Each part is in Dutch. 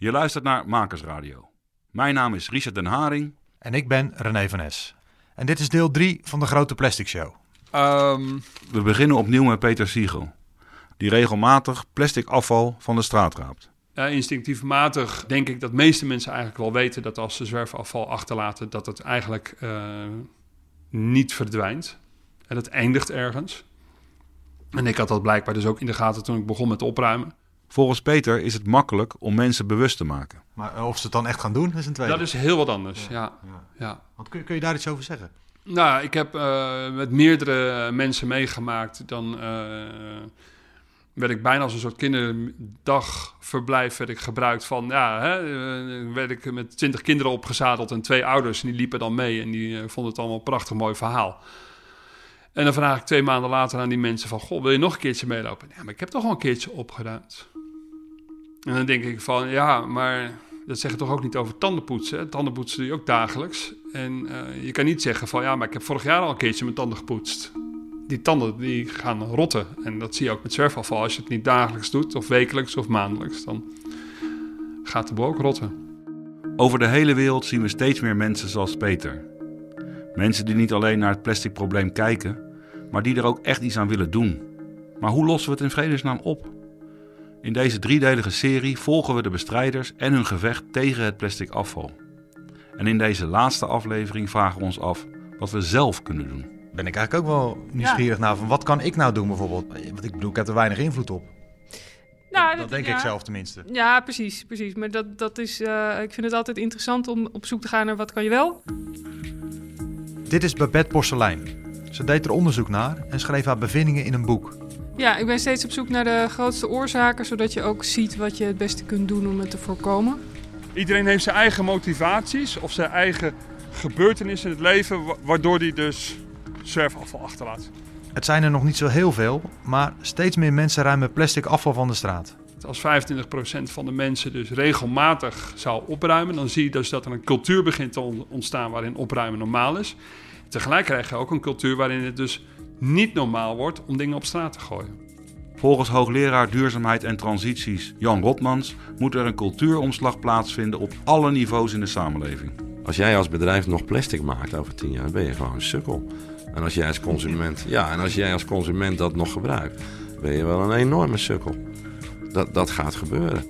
Je luistert naar Makersradio. Mijn naam is Richard den Haring. En ik ben René van Es. En dit is deel 3 van de Grote Plastic Show. Ehm, We beginnen opnieuw met Peter Siegel, die regelmatig plastic afval van de straat raapt. ja, instinctiefmatig denk ik dat de meeste mensen eigenlijk wel weten dat als ze zwerfafval achterlaten, dat het eigenlijk eh, niet verdwijnt. En het eindigt ergens. En ik had dat blijkbaar dus ook in de gaten toen ik begon met opruimen. Volgens Peter is het makkelijk om mensen bewust te maken. Maar eh, of ze het dan echt gaan doen, is een tweede. Dat is heel wat anders, ja. Ja. ja. Want kun, kun je daar iets over zeggen? Nou, ik heb eh, met meerdere eh, mensen meegemaakt. Dan eh, werd ik bijna als een soort kinderdagverblijf werd ik gebruikt van... Ja, hè, werd ik met twintig kinderen opgezadeld en twee ouders. En die liepen dan mee en die vonden het allemaal een prachtig mooi verhaal. En dan vraag ik twee maanden later aan die mensen van... Goh, wil je nog een keertje meelopen? Ja, maar ik heb toch al een keertje opgeruimd. En dan denk ik van, ja, maar dat zeggen toch ook niet over tandenpoetsen. Tandenpoetsen doe je ook dagelijks. En eh, je kan niet zeggen van, ja, maar ik heb vorig jaar al een keertje mijn tanden gepoetst. Die tanden die gaan rotten. En dat zie je ook met zwerfafval. Als je het niet dagelijks doet, of wekelijks of maandelijks, dan gaat de boel ook rotten. Over de hele wereld zien we steeds meer mensen zoals Peter. Mensen die niet alleen naar het plastic probleem kijken, maar die er ook echt iets aan willen doen. Maar hoe lossen we het in vredesnaam op? In deze driedelige serie volgen we de bestrijders en hun gevecht tegen het plastic afval. En in deze laatste aflevering vragen we ons af wat we zelf kunnen doen. Ben ik eigenlijk ook wel nieuwsgierig naar van wat kan ik nou doen bijvoorbeeld? Want ik bedoel, ik heb er weinig invloed op. Nou, Dat denk ja. ik zelf tenminste. Ja, precies, precies. Maar dat, dat is, eh, ik vind het altijd interessant om op zoek te gaan naar wat kan je wel. Dit is Babette Porselein. Ze deed er onderzoek naar en schreef haar bevindingen in een boek. Ja, ik ben steeds op zoek naar de grootste oorzaken, zodat je ook ziet wat je het beste kunt doen om het te voorkomen. Iedereen heeft zijn eigen motivaties of zijn eigen gebeurtenissen in het leven... wa- waardoor hij dus zwerfafval achterlaat. Het zijn er nog niet zo heel veel, maar steeds meer mensen ruimen plastic afval van de straat. Als 25% van de mensen dus regelmatig zou opruimen, dan zie je dus dat er een cultuur begint te on- ontstaan waarin opruimen normaal is. Tegelijk krijg je ook een cultuur waarin het dus niet normaal wordt om dingen op straat te gooien. Volgens hoogleraar duurzaamheid en transities Jan Rotmans moet er een cultuuromslag plaatsvinden op alle niveaus in de samenleving. Als jij als bedrijf nog plastic maakt over tien jaar, ben je gewoon een sukkel. En als jij als consument, ja, en als jij als consument dat nog gebruikt, ben je wel een enorme sukkel. Dat, dat gaat gebeuren.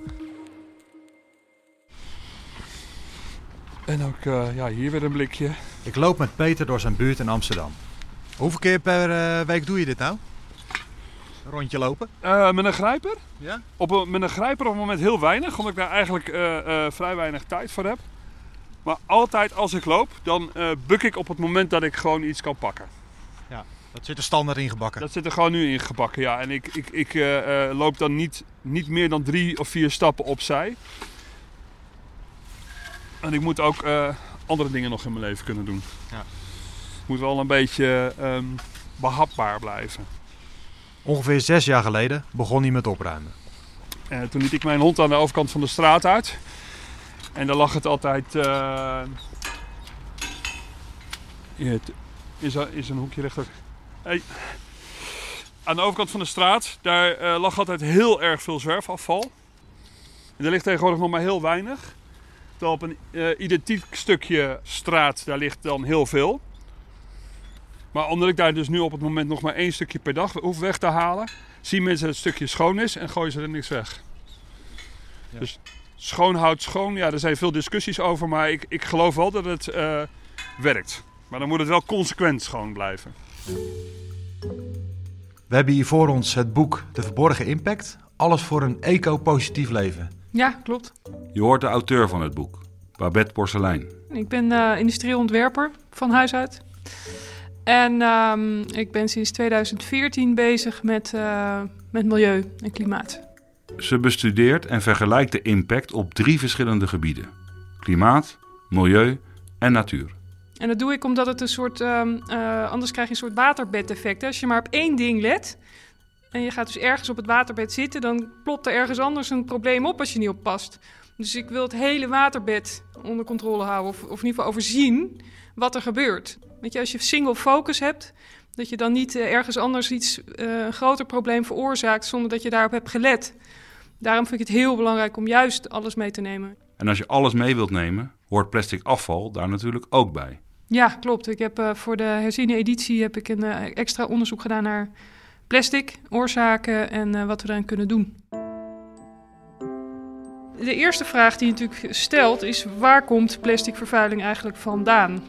En ook eh, ja, hier weer een blikje. Ik loop met Peter door zijn buurt in Amsterdam. Hoeveel keer per eh, week doe je dit nou? Een rondje lopen? Eh, met een grijper? Ja? Op een, met een grijper op het moment heel weinig, omdat ik daar eigenlijk eh, vrij weinig tijd voor heb. Maar altijd als ik loop, dan buk ik op het moment dat ik gewoon iets kan pakken. Dat zit er standaard ingebakken. Dat zit er gewoon nu in gebakken, ja. En ik, ik, ik loop dan niet, niet meer dan drie of vier stappen opzij. En ik moet ook andere dingen nog in mijn leven kunnen doen. Ja. Moet wel een beetje ehm, behapbaar blijven. Ongeveer zes jaar geleden begon hij met opruimen. En toen liet ik mijn hond aan de overkant van de straat uit. En daar lag het altijd. hier, het is, een- is een hoekje rechter. Hey. Aan de overkant van de straat, daar eh, lag altijd heel erg veel zwerfafval. En er ligt tegenwoordig nog maar heel weinig. Terwijl op een eh, identiek stukje straat, daar ligt dan heel veel. Maar omdat ik daar dus nu op het moment nog maar één stukje per dag hoef weg te halen, zien mensen dat het stukje schoon is en gooien ze er niks weg. Ja. Dus schoon houdt schoon, ja, er zijn veel discussies over, maar ik, ik geloof wel dat het eh, werkt. Maar dan moet het wel consequent schoon blijven. We hebben hier voor ons het boek De Verborgen Impact. Alles voor een eco-positief leven. Ja, klopt. Je hoort de auteur van het boek, Babette Porselein. Ik ben eh industrieel ontwerper van huis uit. En ehm, ik ben sinds 2014 bezig met, eh, met milieu en klimaat. Ze bestudeert en vergelijkt de impact op drie verschillende gebieden: klimaat, milieu en natuur. En dat doe ik omdat het een soort, ehm, eh, anders krijg je een soort waterbedeffect. hè. Als je maar op één ding let en je gaat dus ergens op het waterbed zitten, dan plopt er ergens anders een probleem op als je niet oppast. Dus ik wil het hele waterbed onder controle houden, of, of in ieder geval overzien wat er gebeurt. Weet je, als je single focus hebt, dat je dan niet eh, ergens anders iets, eh, een groter probleem veroorzaakt zonder dat je daarop hebt gelet. Daarom vind ik het heel belangrijk om juist alles mee te nemen. En als je alles mee wilt nemen, hoort plastic afval daar natuurlijk ook bij. Ja, klopt. Ik heb uh, voor de herziene editie heb ik een uh, extra onderzoek gedaan naar plastic, oorzaken en wat we daarin kunnen doen. De eerste vraag die je natuurlijk stelt is: waar komt plastic vervuiling eigenlijk vandaan?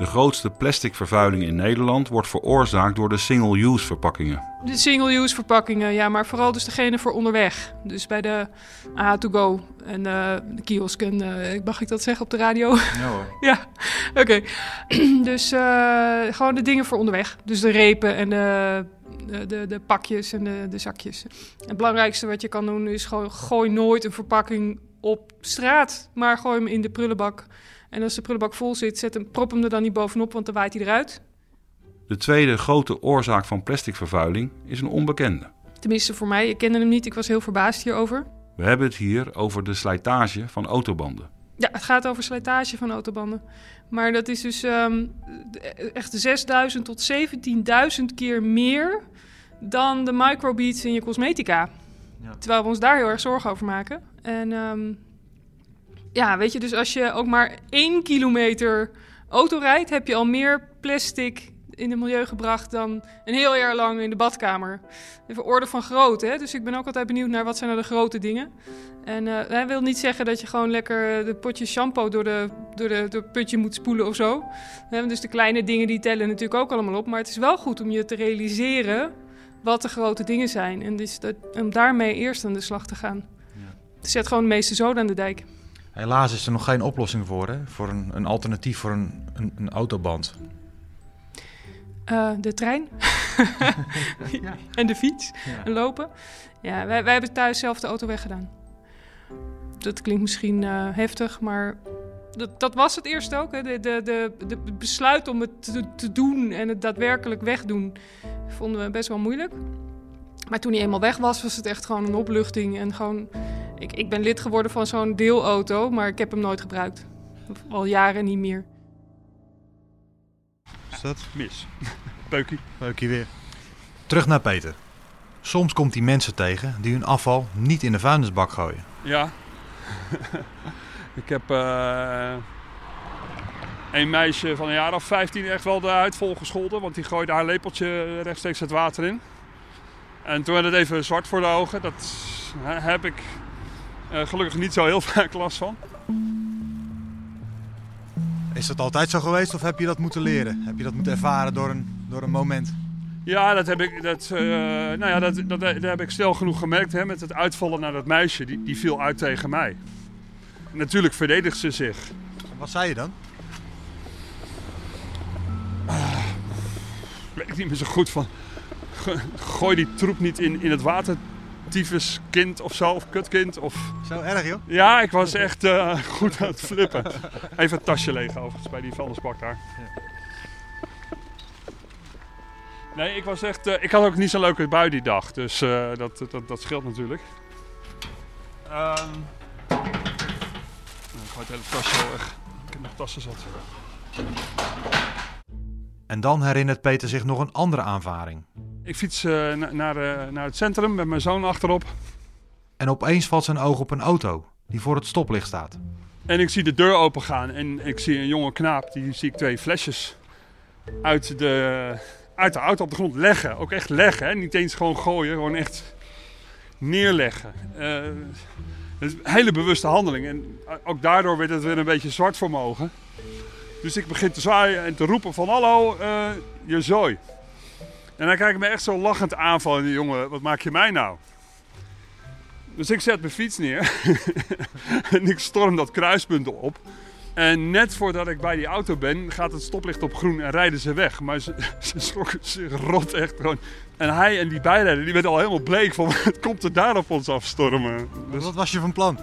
De grootste plastic vervuiling in Nederland wordt veroorzaakt door de single-use verpakkingen. De single-use verpakkingen, ja, maar vooral dus degene voor onderweg. Dus bij de A2Go en uh, de kiosk. En, uh, mag ik dat zeggen op de radio? Ja hoor. ja, oké. Okay. dus uh, gewoon de dingen voor onderweg. Dus de repen en de, de, de, de pakjes en de, de, zakjes. Het belangrijkste wat je kan doen is gewoon gooi nooit een verpakking op straat, maar gooi hem in de prullenbak. En als de prullenbak vol zit, zet hem, prop hem er dan niet bovenop, want dan waait hij eruit. De tweede grote oorzaak van plasticvervuiling is een onbekende. Tenminste voor mij, ik kende hem niet, ik was heel verbaasd hierover. We hebben het hier over de slijtage van autobanden. Ja, het gaat over slijtage van autobanden. Maar dat is dus um, echt 6.000 tot 17.000 keer meer dan de microbeads in je cosmetica. Ja. Terwijl we ons daar heel erg zorgen over maken. En um, ja, weet je, dus als je ook maar één kilometer auto rijdt, heb je al meer plastic in het milieu gebracht dan een heel jaar lang in de badkamer. Even orde van grootte, hè? Dus ik ben ook altijd benieuwd naar wat zijn nou de grote dingen. En uh, dat wil niet zeggen dat je gewoon lekker de potje shampoo door, de, door, de, door het putje moet spoelen of zo. Dus de kleine dingen die tellen natuurlijk ook allemaal op. Maar het is wel goed om je te realiseren wat de grote dingen zijn. En dus dat, om daarmee eerst aan de slag te gaan. Ja. Zet gewoon de meeste zoden aan de dijk. Helaas is er nog geen oplossing voor, hè? voor een, een alternatief voor een, een, een autoband. Uh, de trein ja. en de fiets ja. en lopen. Ja, wij, wij hebben thuis zelf de auto weggedaan. Dat klinkt misschien uh, heftig, maar dat, dat, was het eerst ook. Hè. De, de, de, de besluit om het te, te, doen en het daadwerkelijk wegdoen vonden we best wel moeilijk. Maar toen hij eenmaal weg was, was het echt gewoon een opluchting en gewoon ik, ik ben lid geworden van zo'n deelauto, maar ik heb hem nooit gebruikt. Al jaren niet meer. Is dat? Mis. Peukie. Peukie weer. Terug naar Peter. Soms komt hij mensen tegen die hun afval niet in de vuilnisbak gooien. Ja. Ik heb uh, een meisje van een jaar of 15 echt wel de huid vol gescholden. Want die gooide haar lepeltje rechtstreeks het water in. En toen werd het even zwart voor de ogen. Dat heb ik uh, gelukkig niet zo heel vaak last van. Is dat altijd zo geweest of heb je dat moeten leren? Heb je dat moeten ervaren door een, door een moment? Ja, dat heb ik, dat, uh, nou ja, dat, dat, dat, heb ik snel genoeg gemerkt hè, met het uitvallen naar dat meisje. Die, die viel uit tegen mij. Natuurlijk verdedigt ze zich. Wat zei je dan? Uh, weet ik niet meer zo goed van. Gooi die troep niet in, in het water tyfus kind of zo, of kutkind. Of... Zo erg joh? Ja, ik was echt uh, goed aan het flippen. Even het tasje leeg overigens bij die vuilnisbak daar. Ja. Nee, ik was echt... Uh, ik had ook niet zo'n leuke bui die dag. Dus uh, dat, dat, dat scheelt natuurlijk. Um, het hele tasje weg. Ik heb nog tassen zat. En dan herinnert Peter zich nog een andere aanvaring. Ik fiets uh, naar, uh, naar het centrum met mijn zoon achterop. En opeens valt zijn oog op een auto die voor het stoplicht staat. En ik zie de deur open gaan en ik zie een jonge knaap. Die zie ik twee flesjes uit de, uit de auto op de grond leggen. Ook echt leggen, hè? niet eens gewoon gooien, gewoon echt neerleggen. Uh, is een hele bewuste handeling. En ook daardoor werd het weer een beetje zwart voor mijn ogen. Dus ik begin te zwaaien en te roepen van hallo, uh, je zooi. En dan kijk ik me echt zo lachend aan van, jongen, wat maak je mij nou? Dus ik zet mijn fiets neer en ik storm dat kruispunt op. En net voordat ik bij die auto ben, gaat het stoplicht op groen en rijden ze weg. Maar ze, ze schrokken zich rot echt gewoon. En hij en die bijrijder, die werd al helemaal bleek van, het komt er daar op ons afstormen. Dus... Wat was je van plan?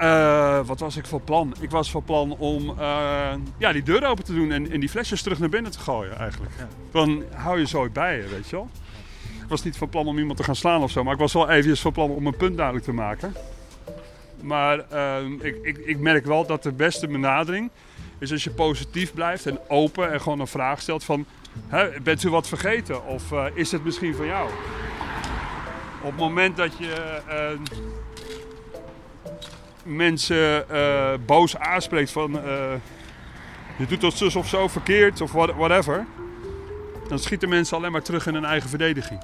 Uh, wat was ik van plan? Ik was van plan om uh, ja, die deur open te doen en, en, die flesjes terug naar binnen te gooien eigenlijk. Ja. Dan hou je zo bij je, weet je wel. Ik was niet van plan om iemand te gaan slaan of zo, maar ik was wel eventjes van plan om een punt duidelijk te maken. Maar uh, ik, ik, ik, merk wel dat de beste benadering is als je positief blijft en open en gewoon een vraag stelt van... Bent u wat vergeten of is het misschien van jou? Op het moment dat je eh, mensen eh, boos aanspreekt van eh, je doet dat zus of zo verkeerd of what- whatever, dan schieten mensen alleen maar terug in hun eigen verdediging.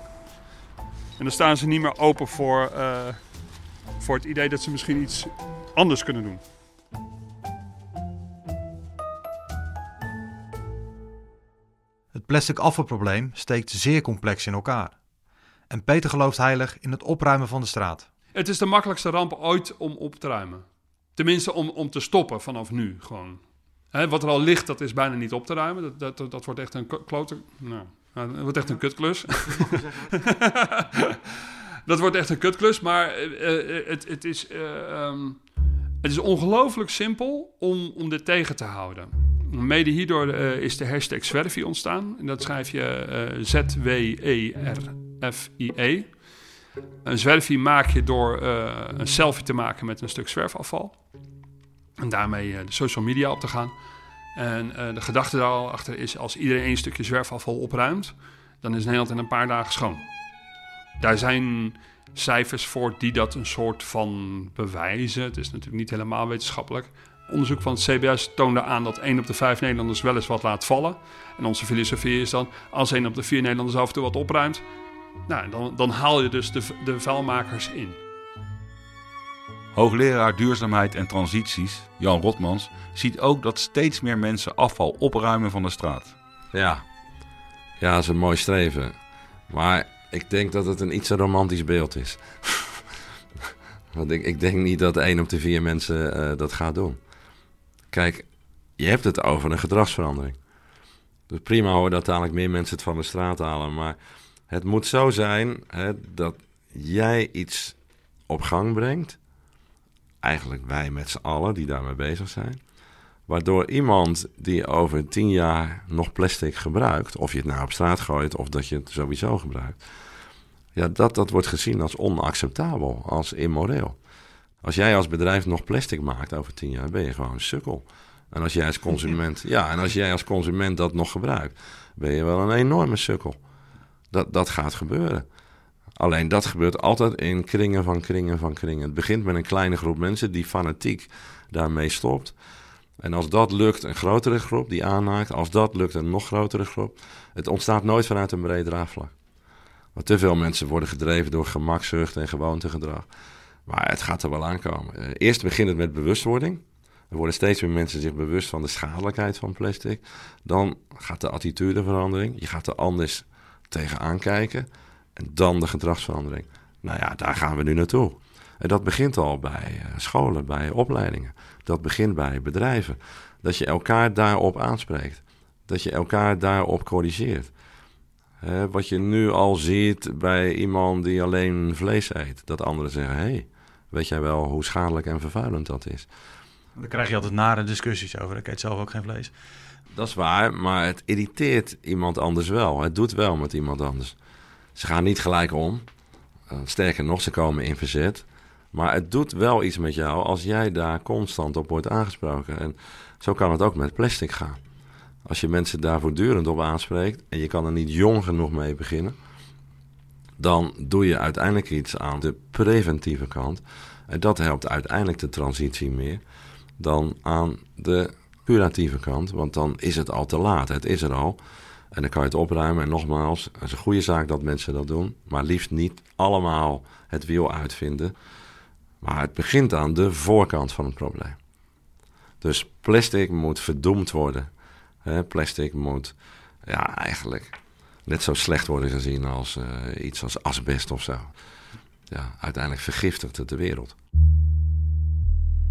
En dan staan ze niet meer open voor, eh, voor het idee dat ze misschien iets anders kunnen doen. Het plastic afvalprobleem steekt zeer complex in elkaar. En Peter gelooft heilig in het opruimen van de straat. Het is de makkelijkste ramp ooit om op te ruimen. Tenminste, om, om te stoppen vanaf nu gewoon. Hè, wat er al ligt, dat is bijna niet op te ruimen. Dat, dat, dat, wordt echt een klote... Nou, nou, dat wordt echt een kutklus. dat wordt echt een kutklus, maar eh, eh, het, het is, eh, het is ongelooflijk simpel om, om dit tegen te houden. Mede hierdoor eh, is de hashtag Zwerfie ontstaan. En dat schrijf je eh, Z-W-E-R-F-I-E. Een zwerfie maak je door eh, een selfie te maken met een stuk zwerfafval. En daarmee eh, de social media op te gaan. En eh, de gedachte daarachter is, als iedereen één stukje zwerfafval opruimt, dan is Nederland in een paar dagen schoon. Daar zijn cijfers voor die dat een soort van bewijzen. Het is natuurlijk niet helemaal wetenschappelijk. Onderzoek van het CBS toonde aan dat 1 op de 5 Nederlanders wel eens wat laat vallen. En onze filosofie is dan, als 1 op de 4 Nederlanders af en toe wat opruimt, nou, dan, dan haal je dus de, de vuilmakers in. Hoogleraar duurzaamheid en transities, Jan Rotmans, ziet ook dat steeds meer mensen afval opruimen van de straat. Ja. ja, dat is een mooi streven. Maar ik denk dat het een iets romantisch beeld is. Want ik, ik denk niet dat één op de vier mensen eh, dat gaat doen. Kijk, je hebt het over een gedragsverandering. Dus prima hoor dat dadelijk meer mensen het van de straat halen. Maar het moet zo zijn hè, dat jij iets op gang brengt. Eigenlijk wij met z'n allen die daarmee bezig zijn. Waardoor iemand die over tien jaar nog plastic gebruikt, of je het nou op straat gooit of dat je het sowieso gebruikt, ja, dat, dat wordt gezien als onacceptabel, als immoreel. Als jij als bedrijf nog plastic maakt over tien jaar, ben je gewoon een sukkel. En als jij als consument, ja, en als jij als consument dat nog gebruikt, ben je wel een enorme sukkel. Dat, dat gaat gebeuren. Alleen dat gebeurt altijd in kringen van kringen van kringen. Het begint met een kleine groep mensen die fanatiek daarmee stopt. En als dat lukt, een grotere groep die aanhaakt. Als dat lukt, een nog grotere groep. Het ontstaat nooit vanuit een breed draagvlak. Want te veel mensen worden gedreven door gemakzucht en gewoontegedrag. Maar het gaat er wel aankomen. Eh, Eerst begint het met bewustwording. Er worden steeds meer mensen zich bewust van de schadelijkheid van plastic. Dan gaat de attitudeverandering. Je gaat er anders tegenaan kijken. En dan de gedragsverandering. Nou ja, daar gaan we nu naartoe. En dat begint al bij eh, scholen, bij opleidingen. Dat begint bij bedrijven. Dat je elkaar daarop aanspreekt. Dat je elkaar daarop corrigeert. Wat je nu al ziet bij iemand die alleen vlees eet. Dat anderen zeggen, hé, hey, weet jij wel hoe schadelijk en vervuilend dat is? Dan krijg je altijd nare discussies over. Ik eet zelf ook geen vlees. Dat is waar, maar het irriteert iemand anders wel. Het doet wel met iemand anders. Ze gaan niet gelijk om. Uh, sterker nog, ze komen in verzet. Maar het doet wel iets met jou als jij daar constant op wordt aangesproken. En zo kan het ook met plastic gaan. Als je mensen daar voortdurend op aanspreekt en je kan er niet jong genoeg mee beginnen, dan doe je uiteindelijk iets aan de preventieve kant. En dat helpt uiteindelijk de transitie meer dan aan de curatieve kant, want dan is het al te laat. Het is er al. En dan kan je het opruimen. En nogmaals, het is een goede zaak dat mensen dat doen. Maar liefst niet allemaal het wiel uitvinden. Maar het begint aan de voorkant van het probleem. Dus plastic moet verdoemd worden. Plastic moet ja, eigenlijk net zo slecht worden gezien als uh, iets als asbest of zo. Ja, uiteindelijk vergiftigt het de wereld.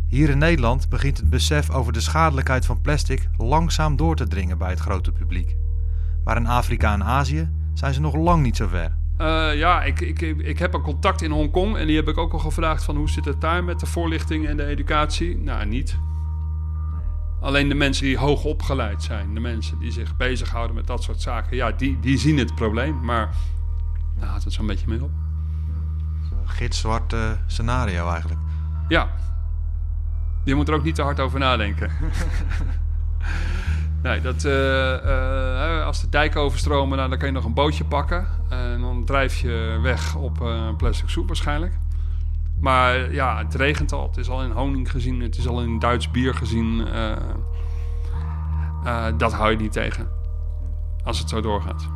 Hier in Nederland begint het besef over de schadelijkheid van plastic langzaam door te dringen bij het grote publiek. Maar in Afrika en Azië zijn ze nog lang niet zo ver. Uh, ja, ik, ik, ik heb een contact in Hongkong en die heb ik ook al gevraagd van hoe zit het daar met de voorlichting en de educatie? Nou, niet. Alleen de mensen die hoog opgeleid zijn, de mensen die zich bezighouden met dat soort zaken, ja, die, die zien het probleem, maar daar houdt het zo'n beetje mee op. Een gitzwart uh, scenario eigenlijk. Ja, je moet er ook niet te hard over nadenken. nee, dat, uh, uh, als de dijken overstromen, nou, dan kan je nog een bootje pakken. En dan drijf je weg op uh, plastic soep waarschijnlijk. Maar ja, het regent al. Het is al in honing gezien. Het is al in Duits bier gezien. dat hou je niet tegen. Als het zo doorgaat.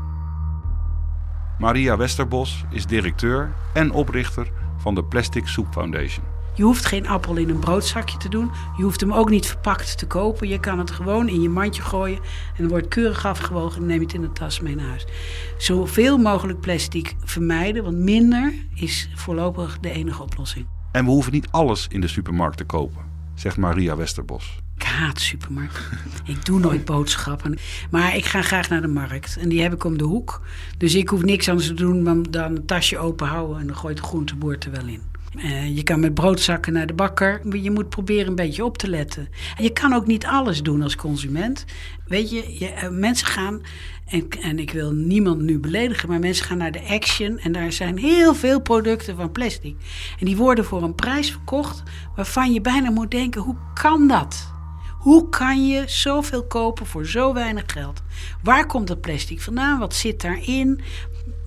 Maria Westerbos is directeur en oprichter van de Plastic Soup Foundation. Je hoeft geen appel in een broodzakje te doen. Je hoeft hem ook niet verpakt te kopen. Je kan het gewoon in je mandje gooien. En dan wordt keurig afgewogen en neem je het in de tas mee naar huis. Zoveel mogelijk plastic vermijden, want minder is voorlopig de enige oplossing. En we hoeven niet alles in de supermarkt te kopen, zegt Maria Westerbos. Ik haat supermarkten. ik doe nooit boodschappen. Maar ik ga graag naar de markt. En die heb ik om de hoek. Dus ik hoef niks anders te doen dan, dan een tasje open houden. En dan gooit de groenteboer er wel in. Uh, je kan met broodzakken naar de bakker. Je moet proberen een beetje op te letten. En je kan ook niet alles doen als consument. Weet je, je uh, mensen gaan. En, en ik wil niemand nu beledigen, maar mensen gaan naar de Action. En daar zijn heel veel producten van plastic. En die worden voor een prijs verkocht waarvan je bijna moet denken: hoe kan dat? Hoe kan je zoveel kopen voor zo weinig geld? Waar komt dat plastic vandaan? Wat zit daarin?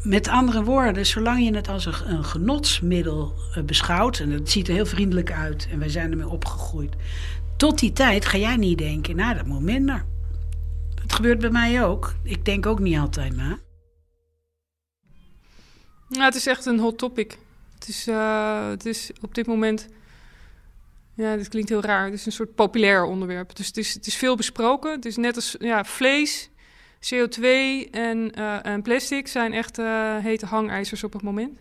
Met andere woorden, zolang je het als een, genotsmiddel eh, beschouwt, en het ziet er heel vriendelijk uit en wij zijn ermee opgegroeid, tot die tijd ga jij niet denken, nou dat moet minder. Dat gebeurt bij mij ook. Ik denk ook niet altijd na. Nou, het is echt een hot topic. Het is, uh, het is op dit moment ja, dit klinkt heel raar. Het is een soort populair onderwerp. Dus het is, het is veel besproken. Het is net als ja, vlees, CO2 en, uh, en plastic zijn echt uh, hete hangijzers op het moment.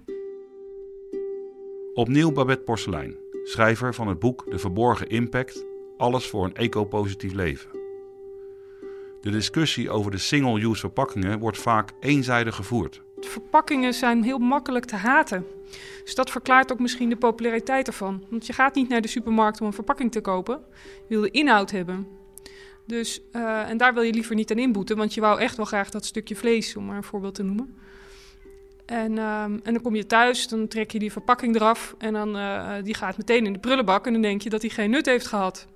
Opnieuw Babette Porselein, schrijver van het boek De Verborgen Impact: Alles voor een eco-positief leven. De discussie over de single-use verpakkingen wordt vaak eenzijdig gevoerd. Verpakkingen zijn heel makkelijk te haten. Dus dat verklaart ook misschien de populariteit ervan. Want je gaat niet naar de supermarkt om een verpakking te kopen. Je wil de inhoud hebben. Dus, uh, en daar wil je liever niet aan inboeten, want je wou echt wel graag dat stukje vlees, om maar een voorbeeld te noemen. En, um, en dan kom je thuis, dan trek je die verpakking eraf en dan, uh, die gaat meteen in de prullenbak en dan denk je dat hij geen nut heeft gehad.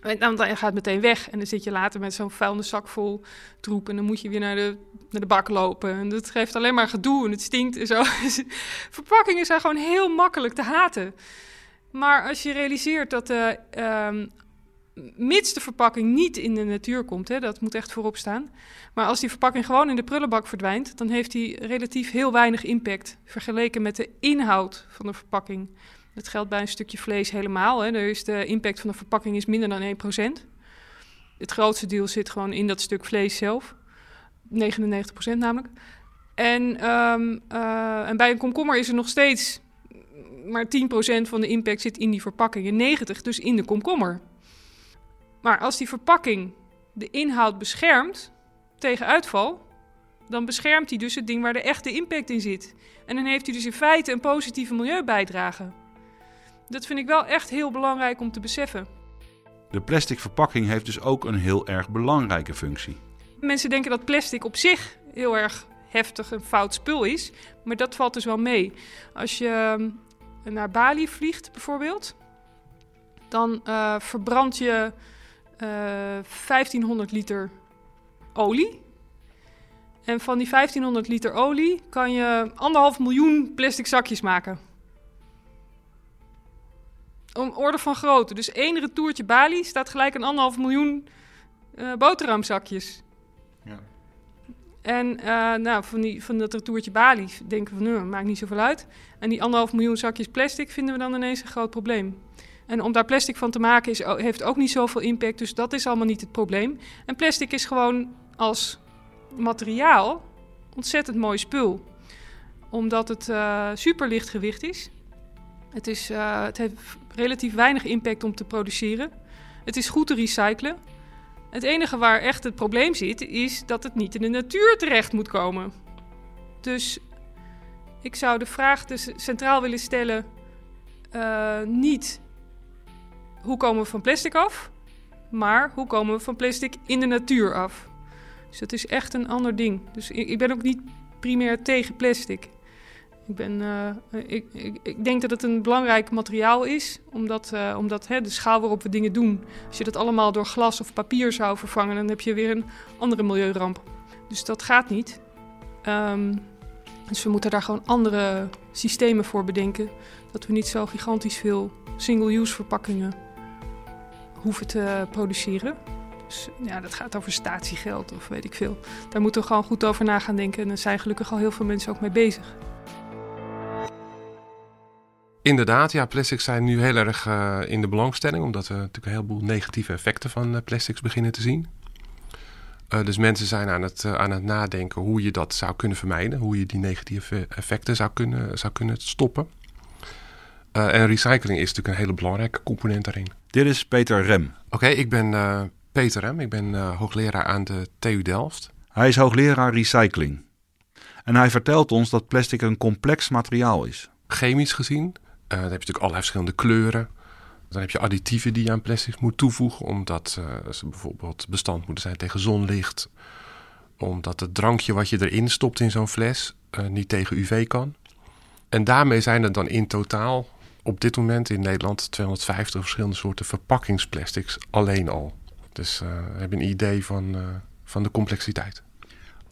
En dan, dan gaat meteen weg en dan zit je later met zo'n vuilniszak vol troep en dan moet je weer naar de, naar de bak lopen. En dat geeft alleen maar gedoe en het stinkt en zo. Verpakkingen zijn gewoon heel makkelijk te haten. Maar als je realiseert dat uh, mits de verpakking niet in de natuur komt, hè, dat moet echt voorop staan. Maar als die verpakking gewoon in de prullenbak verdwijnt, dan heeft die relatief heel weinig impact vergeleken met de inhoud van de verpakking. Dat geldt bij een stukje vlees helemaal. Hè. is de impact van de verpakking is minder dan 1%. Het grootste deel zit gewoon in dat stuk vlees zelf. 99% namelijk. En, um, uh, en bij een komkommer is er nog steeds maar 10% van de impact zit in die verpakking en 90% dus in de komkommer. Maar als die verpakking de inhoud beschermt tegen uitval, dan beschermt hij dus het ding waar de echte impact in zit. En dan heeft hij dus in feite een positieve milieubijdrage. Dat vind ik wel echt heel belangrijk om te beseffen. De plastic verpakking heeft dus ook een heel erg belangrijke functie. Mensen denken dat plastic op zich heel erg heftig een fout spul is, maar dat valt dus wel mee. Als je ehm, naar Bali vliegt bijvoorbeeld, dan uh, verbrand je 1500 eh, liter olie. En van die 1500 liter olie kan je anderhalf miljoen plastic zakjes maken. Om orde van grootte. Dus één retourtje Bali staat gelijk een anderhalf miljoen uh, boterhamzakjes. Ja. En uh, nou, van, die, van dat retourtje Bali denken we, nou, maakt niet zoveel uit. En die anderhalf miljoen zakjes plastic vinden we dan ineens een groot probleem. En om daar plastic van te maken is, heeft ook niet zoveel impact. Dus dat is allemaal niet het probleem. En plastic is gewoon als materiaal ontzettend mooi spul. Omdat het uh, super licht gewicht is. Het, is uh, het heeft relatief weinig impact om te produceren. Het is goed te recyclen. Het enige waar echt het probleem zit, is dat het niet in de natuur terecht moet komen. Dus ik zou de vraag dus centraal willen stellen: uh, niet hoe komen we van plastic af? Maar hoe komen we van plastic in de natuur af? Dus dat is echt een ander ding. Dus ik, ben ook niet primair tegen plastic. Ik, ben, uh, ik, ik, ik, denk dat het een belangrijk materiaal is, omdat, uh, omdat hè, de schaal waarop we dingen doen, als je dat allemaal door glas of papier zou vervangen, dan heb je weer een andere milieuramp. Dus dat gaat niet. Um, Dus we moeten daar gewoon andere systemen voor bedenken. Dat we niet zo gigantisch veel single-use verpakkingen hoeven te produceren. Dus ja, dat gaat over statiegeld of weet ik veel. Daar moeten we gewoon goed over na gaan denken. En daar zijn gelukkig al heel veel mensen ook mee bezig. Inderdaad, ja, plastics zijn nu heel erg uh, in de belangstelling, omdat we natuurlijk een heleboel negatieve effecten van uh, plastics beginnen te zien. Uh, dus mensen zijn aan het, aan het nadenken hoe je dat zou kunnen vermijden, hoe je die negatieve effecten zou kunnen, zou kunnen stoppen. en recycling is natuurlijk een hele belangrijke component daarin. Dit is Peter Rem. Oké, ik ben Peter Rem, ik ben hoogleraar aan de TU Delft. Hij is hoogleraar recycling. En hij vertelt ons dat plastic een complex materiaal is. Chemisch gezien uh, dan heb je natuurlijk allerlei verschillende kleuren. Dan heb je additieven die je aan plastics moet toevoegen, omdat ze bijvoorbeeld bestand moeten zijn tegen zonlicht. Omdat het drankje wat je erin stopt in zo'n fles niet tegen UV kan. En daarmee zijn er dan in totaal op dit moment in Nederland 250 verschillende soorten verpakkingsplastics alleen al. Dus uh, heb je een idee van, van de complexiteit.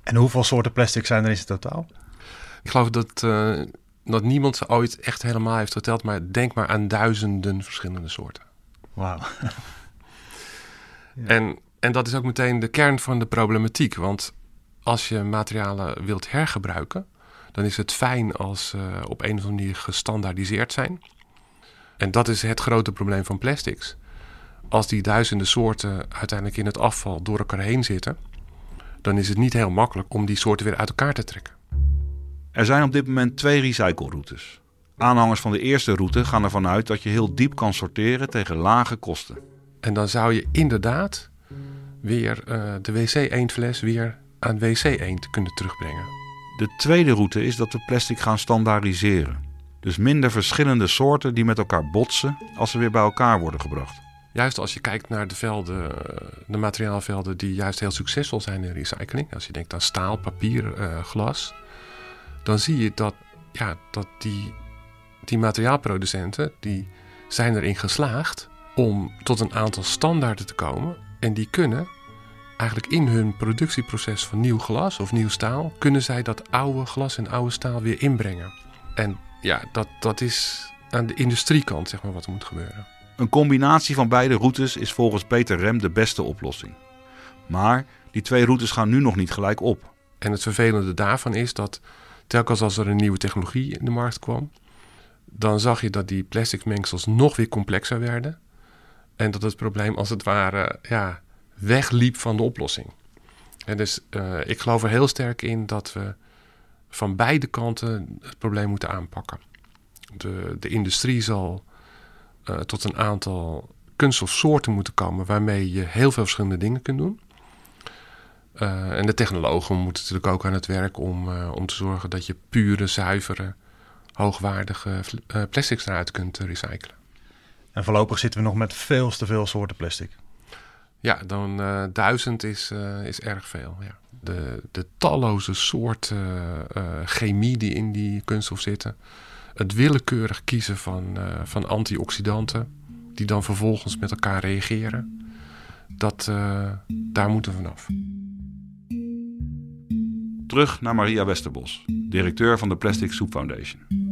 En hoeveel soorten plastic zijn er in totaal? Ik geloof dat dat niemand ze ooit echt helemaal heeft geteld. Maar denk maar aan duizenden verschillende soorten. Wauw. en, en dat is ook meteen de kern van de problematiek. Want als je materialen wilt hergebruiken, dan is het fijn als ze op een of andere manier gestandaardiseerd zijn. En dat is het grote probleem van plastics. Als die duizenden soorten uiteindelijk in het afval door elkaar heen zitten, dan is het niet heel makkelijk om die soorten weer uit elkaar te trekken. Er zijn op dit moment twee recycleroutes. Aanhangers van de eerste route gaan ervan uit dat je heel diep kan sorteren tegen lage kosten. En dan zou je inderdaad weer uh, de wc-eendfles weer aan wc-eend kunnen terugbrengen. De tweede route is dat we plastic gaan standaardiseren. Dus minder verschillende soorten die met elkaar botsen als ze weer bij elkaar worden gebracht. Juist als je kijkt naar de velden, de materiaalvelden die juist heel succesvol zijn in recycling. Als je denkt aan staal, papier, uh, glas dan zie je dat, ja, dat die, die materiaalproducenten die zijn erin geslaagd om tot een aantal standaarden te komen. En die kunnen eigenlijk in hun productieproces van nieuw glas of nieuw staal, kunnen zij dat oude glas en oude staal weer inbrengen. En ja, dat, dat is aan de industriekant zeg maar, wat er moet gebeuren. Een combinatie van beide routes is volgens Peter Rem de beste oplossing. Maar die twee routes gaan nu nog niet gelijk op. En het vervelende daarvan is dat telkens als er een nieuwe technologie in de markt kwam, dan zag je dat die plastic mengsels nog weer complexer werden. En dat het probleem als het ware ja, wegliep van de oplossing. En dus uh, ik geloof er heel sterk in dat we van beide kanten het probleem moeten aanpakken. De, de industrie zal uh, tot een aantal kunststofsoorten moeten komen waarmee je heel veel verschillende dingen kunt doen. Uh, en de technologen moeten natuurlijk ook aan het werk om, uh, om te zorgen dat je pure, zuivere, hoogwaardige plastics eruit kunt recyclen. En voorlopig zitten we nog met veel te veel soorten plastic. Ja, dan duizend is, is erg veel. Ja. De, talloze soorten chemie die in die kunststof zitten. Het willekeurig kiezen van, van antioxidanten, die dan vervolgens met elkaar reageren. Dat, daar moeten we vanaf. Terug naar Maria Westerbos, directeur van de Plastic Soup Foundation.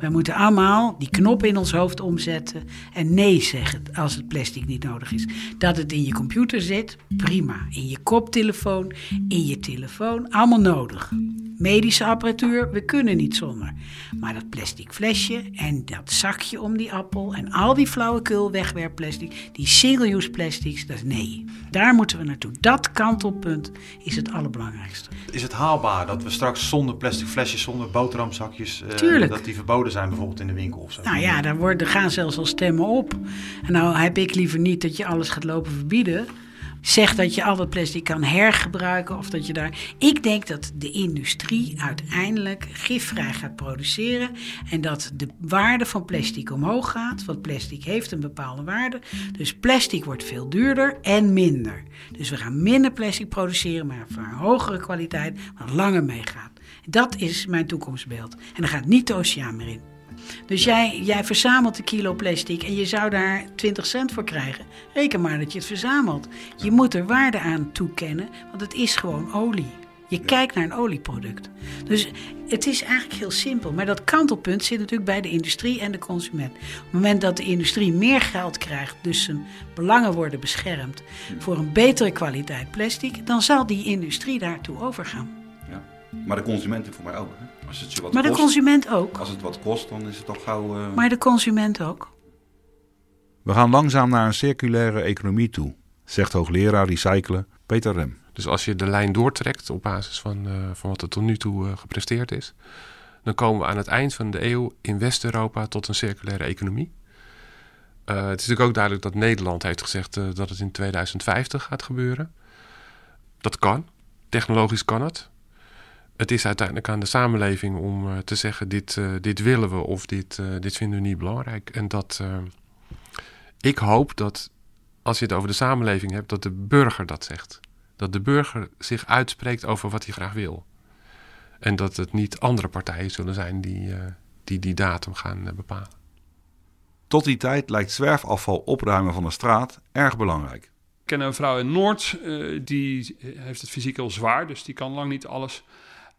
We moeten allemaal die knop in ons hoofd omzetten en nee zeggen als het plastic niet nodig is. Dat het in je computer zit, prima. In je koptelefoon, in je telefoon, allemaal nodig. Medische apparatuur, we kunnen niet zonder. Maar dat plastic flesje en dat zakje om die appel en al die flauwekul wegwerpplastic, die single-use plastics, dat is nee. Daar moeten we naartoe. Dat kantelpunt is het allerbelangrijkste. Is het haalbaar dat we straks zonder plastic flesjes, zonder boterhamzakjes, uh, dat die verboden zijn bijvoorbeeld in de winkel of zo? Nou ja, daar, worden, gaan zelfs al stemmen op. En nou heb ik liever niet dat je alles gaat lopen verbieden. Zeg dat je al dat plastic kan hergebruiken of dat je daar. Ik denk dat de industrie uiteindelijk gifvrij gaat produceren en dat de waarde van plastic omhoog gaat. Want plastic heeft een bepaalde waarde. Dus plastic wordt veel duurder en minder. Dus we gaan minder plastic produceren, maar van hogere kwaliteit, wat langer meegaat. Dat is mijn toekomstbeeld. En dan gaat niet de oceaan meer in. Dus jij, jij verzamelt een kilo plastic en je zou daar 20 cent voor krijgen. Reken maar dat je het verzamelt. Je moet er waarde aan toekennen, want het is gewoon olie. Je kijkt naar een olieproduct. Dus het is eigenlijk heel simpel. Maar dat kantelpunt zit natuurlijk bij de industrie en de consument. Op het moment dat de industrie meer geld krijgt, dus zijn belangen worden beschermd voor een betere kwaliteit plastic, dan zal die industrie daartoe overgaan. Maar de consument voor mij ook. Hè? Als het je wat Maar de consument ook. Als het wat kost, dan is het toch gauw... eh, Maar de consument ook. We gaan langzaam naar een circulaire economie toe, zegt hoogleraar recyclen Peter Rem. Dus als je de lijn doortrekt op basis van, eh, van wat er tot nu toe eh, gepresteerd is, dan komen we aan het eind van de eeuw in West-Europa tot een circulaire economie. Eh, het is natuurlijk ook duidelijk dat Nederland heeft gezegd eh, dat het in 2050 gaat gebeuren. Dat kan. Technologisch kan het. Het is uiteindelijk aan de samenleving om eh, te zeggen: dit, eh, dit willen we of dit, eh, dit vinden we niet belangrijk. En dat eh, ik hoop dat als je het over de samenleving hebt, dat de burger dat zegt. Dat de burger zich uitspreekt over wat hij graag wil. En dat het niet andere partijen zullen zijn die eh, die, die datum gaan bepalen. Tot die tijd lijkt zwerfafval opruimen van de straat erg belangrijk. Ik ken een vrouw in Noord, eh, die heeft het fysiek heel zwaar, dus die kan lang niet alles.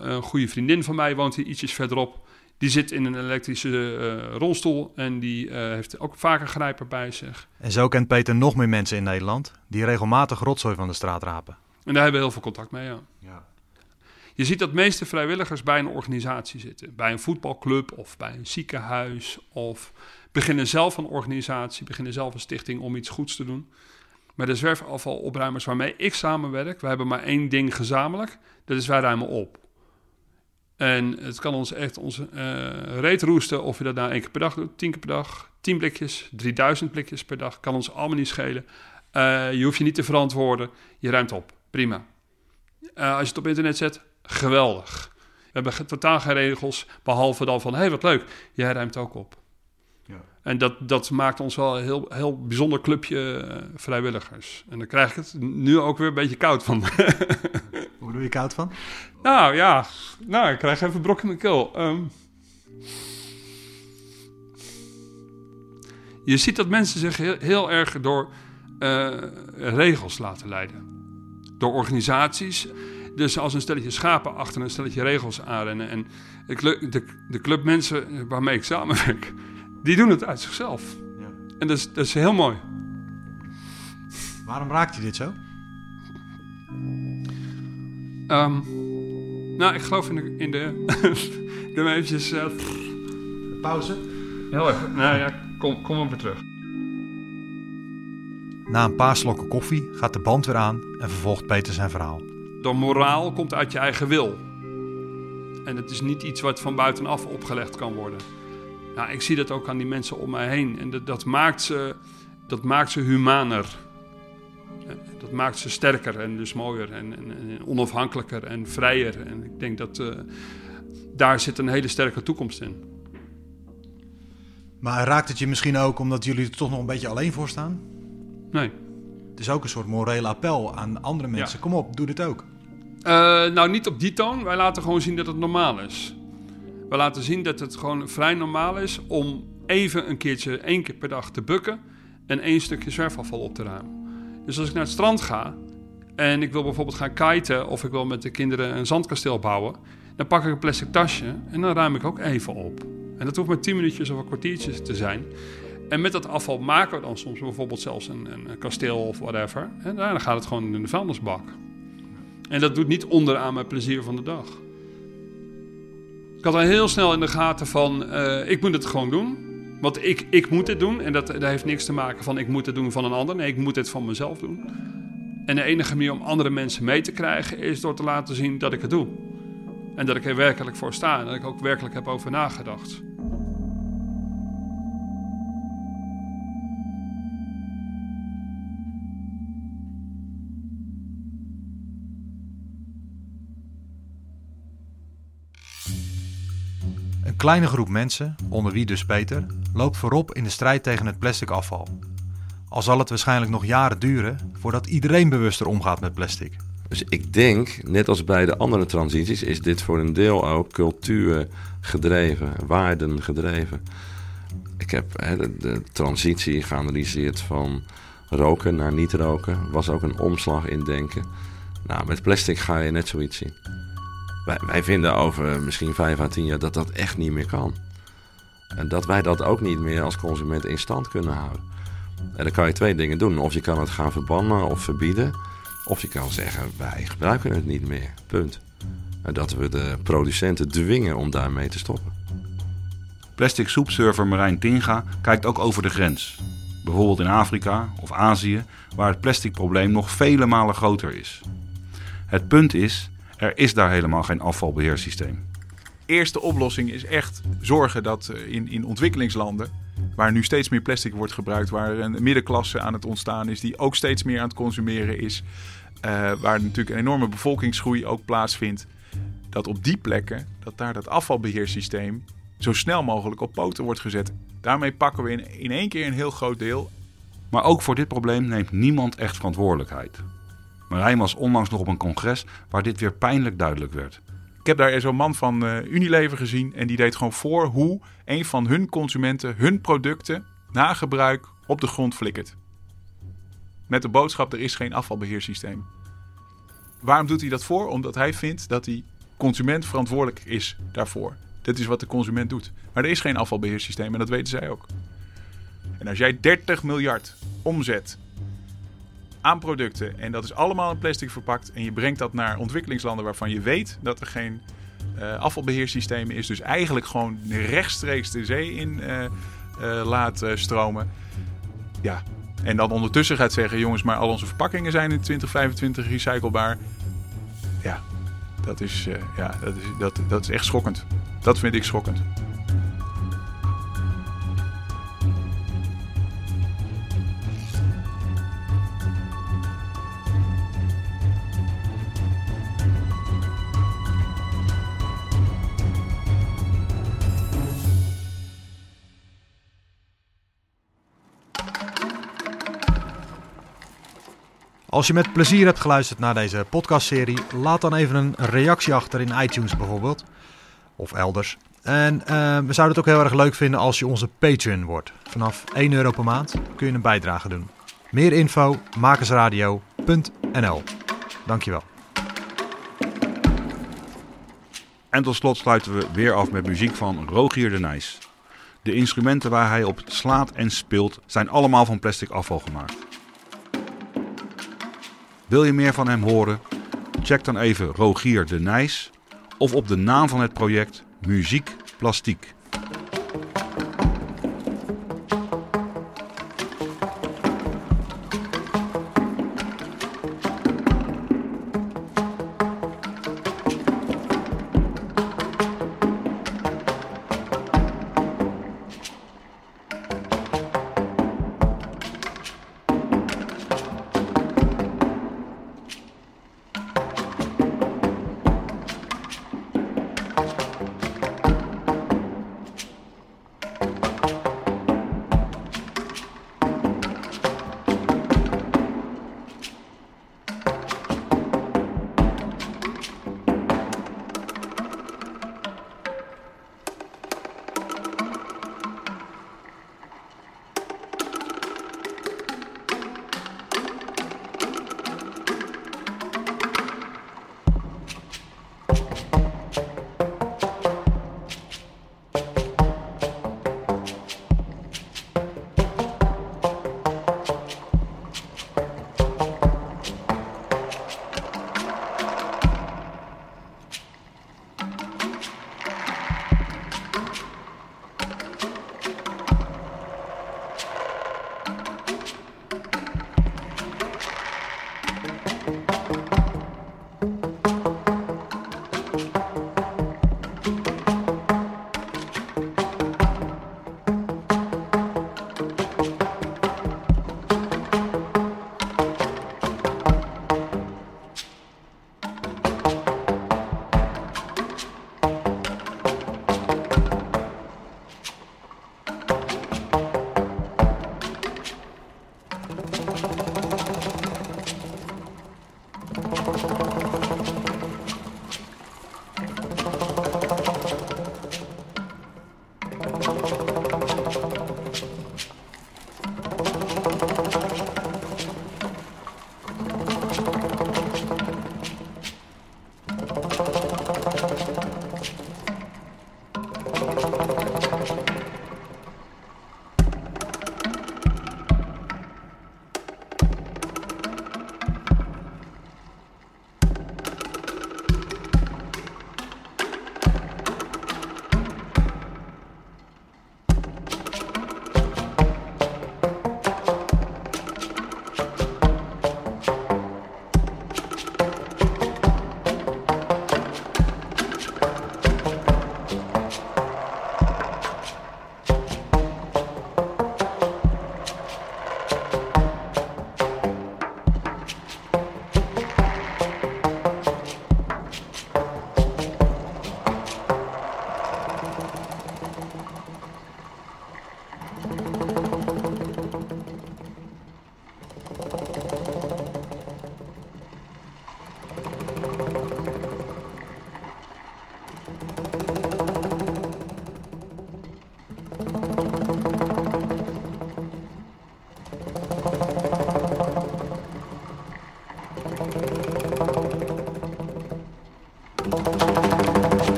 Een goede vriendin van mij woont hier ietsjes verderop. Die zit in een elektrische eh, rolstoel en die eh, heeft ook vaak een grijper bij zich. En zo kent Peter nog meer mensen in Nederland die regelmatig rotzooi van de straat rapen. En daar hebben we heel veel contact mee, ja. Ja. Je ziet dat meeste vrijwilligers bij een organisatie zitten. Bij een voetbalclub of bij een ziekenhuis. Of beginnen zelf een organisatie, beginnen zelf een stichting om iets goeds te doen. Maar de zwerfafvalopruimers waarmee ik samenwerk, we hebben maar één ding gezamenlijk. Dat is wij ruimen op. En het kan ons echt onze eh reet roesten of je dat nou één keer per dag doet, tien keer per dag, tien blikjes, 3000 blikjes per dag. Kan ons allemaal niet schelen. Eh, je hoeft je niet te verantwoorden. Je ruimt op. Prima. Eh, als je het op internet zet, geweldig. We hebben totaal geen regels, behalve dan van... hé, hey, wat leuk, jij ruimt ook op. Ja. En dat, dat maakt ons wel een heel, heel bijzonder clubje eh, vrijwilligers. En dan krijg ik het nu ook weer een beetje koud van. Doe je koud van? nou ja, nou, ik krijg even een brok in mijn keel. Ehm, je ziet dat mensen zich heel, heel erg door eh, regels laten leiden. Door organisaties. Dus als een stelletje schapen achter een stelletje regels aanrennen. En de, de, de clubmensen waarmee ik samenwerk, die doen het uit zichzelf. Ja. En dat is, dat is heel mooi. Waarom raakt je dit zo? Ehm, nou, ik geloof in de... In de Doe eventjes... eh, Pauze. heel even. Nou ja, kom, kom maar weer terug. Na een paar slokken koffie gaat de band weer aan en vervolgt Peter zijn verhaal. De moraal komt uit je eigen wil. En het is niet iets wat van buitenaf opgelegd kan worden. Nou, ik zie dat ook aan die mensen om mij heen. En dat, dat, maakt, ze, dat maakt ze humaner. Dat maakt ze sterker en dus mooier en, en, en onafhankelijker en vrijer. En ik denk dat eh, daar zit een hele sterke toekomst in. Maar raakt het je misschien ook omdat jullie er toch nog een beetje alleen voor staan? Nee. Het is ook een soort moreel appel aan andere mensen. Kom op, doe dit ook. Eh, nou, niet op die toon. Wij laten gewoon zien dat het normaal is. We laten zien dat het gewoon vrij normaal is om even een keertje, één keer per dag te bukken en één stukje zwerfafval op te ruimen. Dus als ik naar het strand ga en ik wil bijvoorbeeld gaan kiten of ik wil met de kinderen een zandkasteel bouwen, dan pak ik een plastic tasje en dan ruim ik ook even op. En dat hoeft maar 10 minuutjes of een kwartiertje te zijn. En met dat afval maken we dan soms bijvoorbeeld zelfs een, een kasteel of whatever. En dan gaat het gewoon in de vuilnisbak. En dat doet niet onderaan mijn plezier van de dag. Ik had al heel snel in de gaten van, eh, ik moet het gewoon doen. Want ik, ik moet het doen. En dat, dat heeft niks te maken van, ik moet het doen van een ander. Nee, ik moet het van mezelf doen. En de enige manier om andere mensen mee te krijgen... is door te laten zien dat ik het doe. En dat ik er werkelijk voor sta. En dat ik ook werkelijk heb over nagedacht. Kleine groep mensen, onder wie dus Peter, loopt voorop in de strijd tegen het plastic afval. Al zal het waarschijnlijk nog jaren duren voordat iedereen bewuster omgaat met plastic. Dus ik denk, net als bij de andere transities, is dit voor een deel ook cultuur gedreven, waarden gedreven. Ik heb hè, de, transitie geanalyseerd van roken naar niet roken. Was ook een omslag in denken. Nou, met plastic ga je net zoiets zien. Wij, vinden over misschien vijf à tien jaar dat dat echt niet meer kan. En dat wij dat ook niet meer als consument in stand kunnen houden. En dan kan je twee dingen doen. Of je kan het gaan verbannen of verbieden. Of je kan zeggen, wij gebruiken het niet meer. Punt. En dat we de producenten dwingen om daarmee te stoppen. Plastic soepserver Marijn Tinga kijkt ook over de grens. Bijvoorbeeld in Afrika of Azië, waar het plastic probleem nog vele malen groter is. Het punt is, er is daar helemaal geen afvalbeheersysteem. Eerste oplossing is echt zorgen dat eh, in, in ontwikkelingslanden, waar nu steeds meer plastic wordt gebruikt, waar een middenklasse aan het ontstaan is, die ook steeds meer aan het consumeren is, uh, waar natuurlijk een enorme bevolkingsgroei ook plaatsvindt, dat op die plekken, dat daar dat afvalbeheersysteem zo snel mogelijk op poten wordt gezet. Daarmee pakken we in, in één keer een heel groot deel. Maar ook voor dit probleem neemt niemand echt verantwoordelijkheid. Marijn was onlangs nog op een congres waar dit weer pijnlijk duidelijk werd. Ik heb daar zo'n man van uh, Unilever gezien en die deed gewoon voor hoe een van hun consumenten hun producten na gebruik op de grond flikkert. Met de boodschap: er is geen afvalbeheersysteem. Waarom doet hij dat voor? Omdat hij vindt dat die consument verantwoordelijk is daarvoor. Dat is wat de consument doet. Maar er is geen afvalbeheersysteem en dat weten zij ook. En als jij 30 miljard omzet aan producten en dat is allemaal in plastic verpakt en je brengt dat naar ontwikkelingslanden waarvan je weet dat er geen uh, afvalbeheersysteem is, dus eigenlijk gewoon rechtstreeks de zee in uh, uh, laat stromen. Ja, en dan ondertussen gaat zeggen, jongens, maar al onze verpakkingen zijn in 2025 recyclebaar. Ja, dat is, ja, dat is, dat, dat is echt schokkend. Dat vind ik schokkend. Als je met plezier hebt geluisterd naar deze podcastserie, laat dan even een reactie achter in iTunes bijvoorbeeld. Of elders. En uh, we zouden het ook heel erg leuk vinden als je onze Patreon wordt. Vanaf 1 euro per maand kun je een bijdrage doen. Meer info, makersradio.nl Dankjewel. En tot slot sluiten we weer af met muziek van Rogier de Nijs. De instrumenten waar hij op slaat en speelt zijn allemaal van plastic afval gemaakt. Wil je meer van hem horen? Check dan even Rogier de Nijs of op de naam van het project Muziek Plastiek.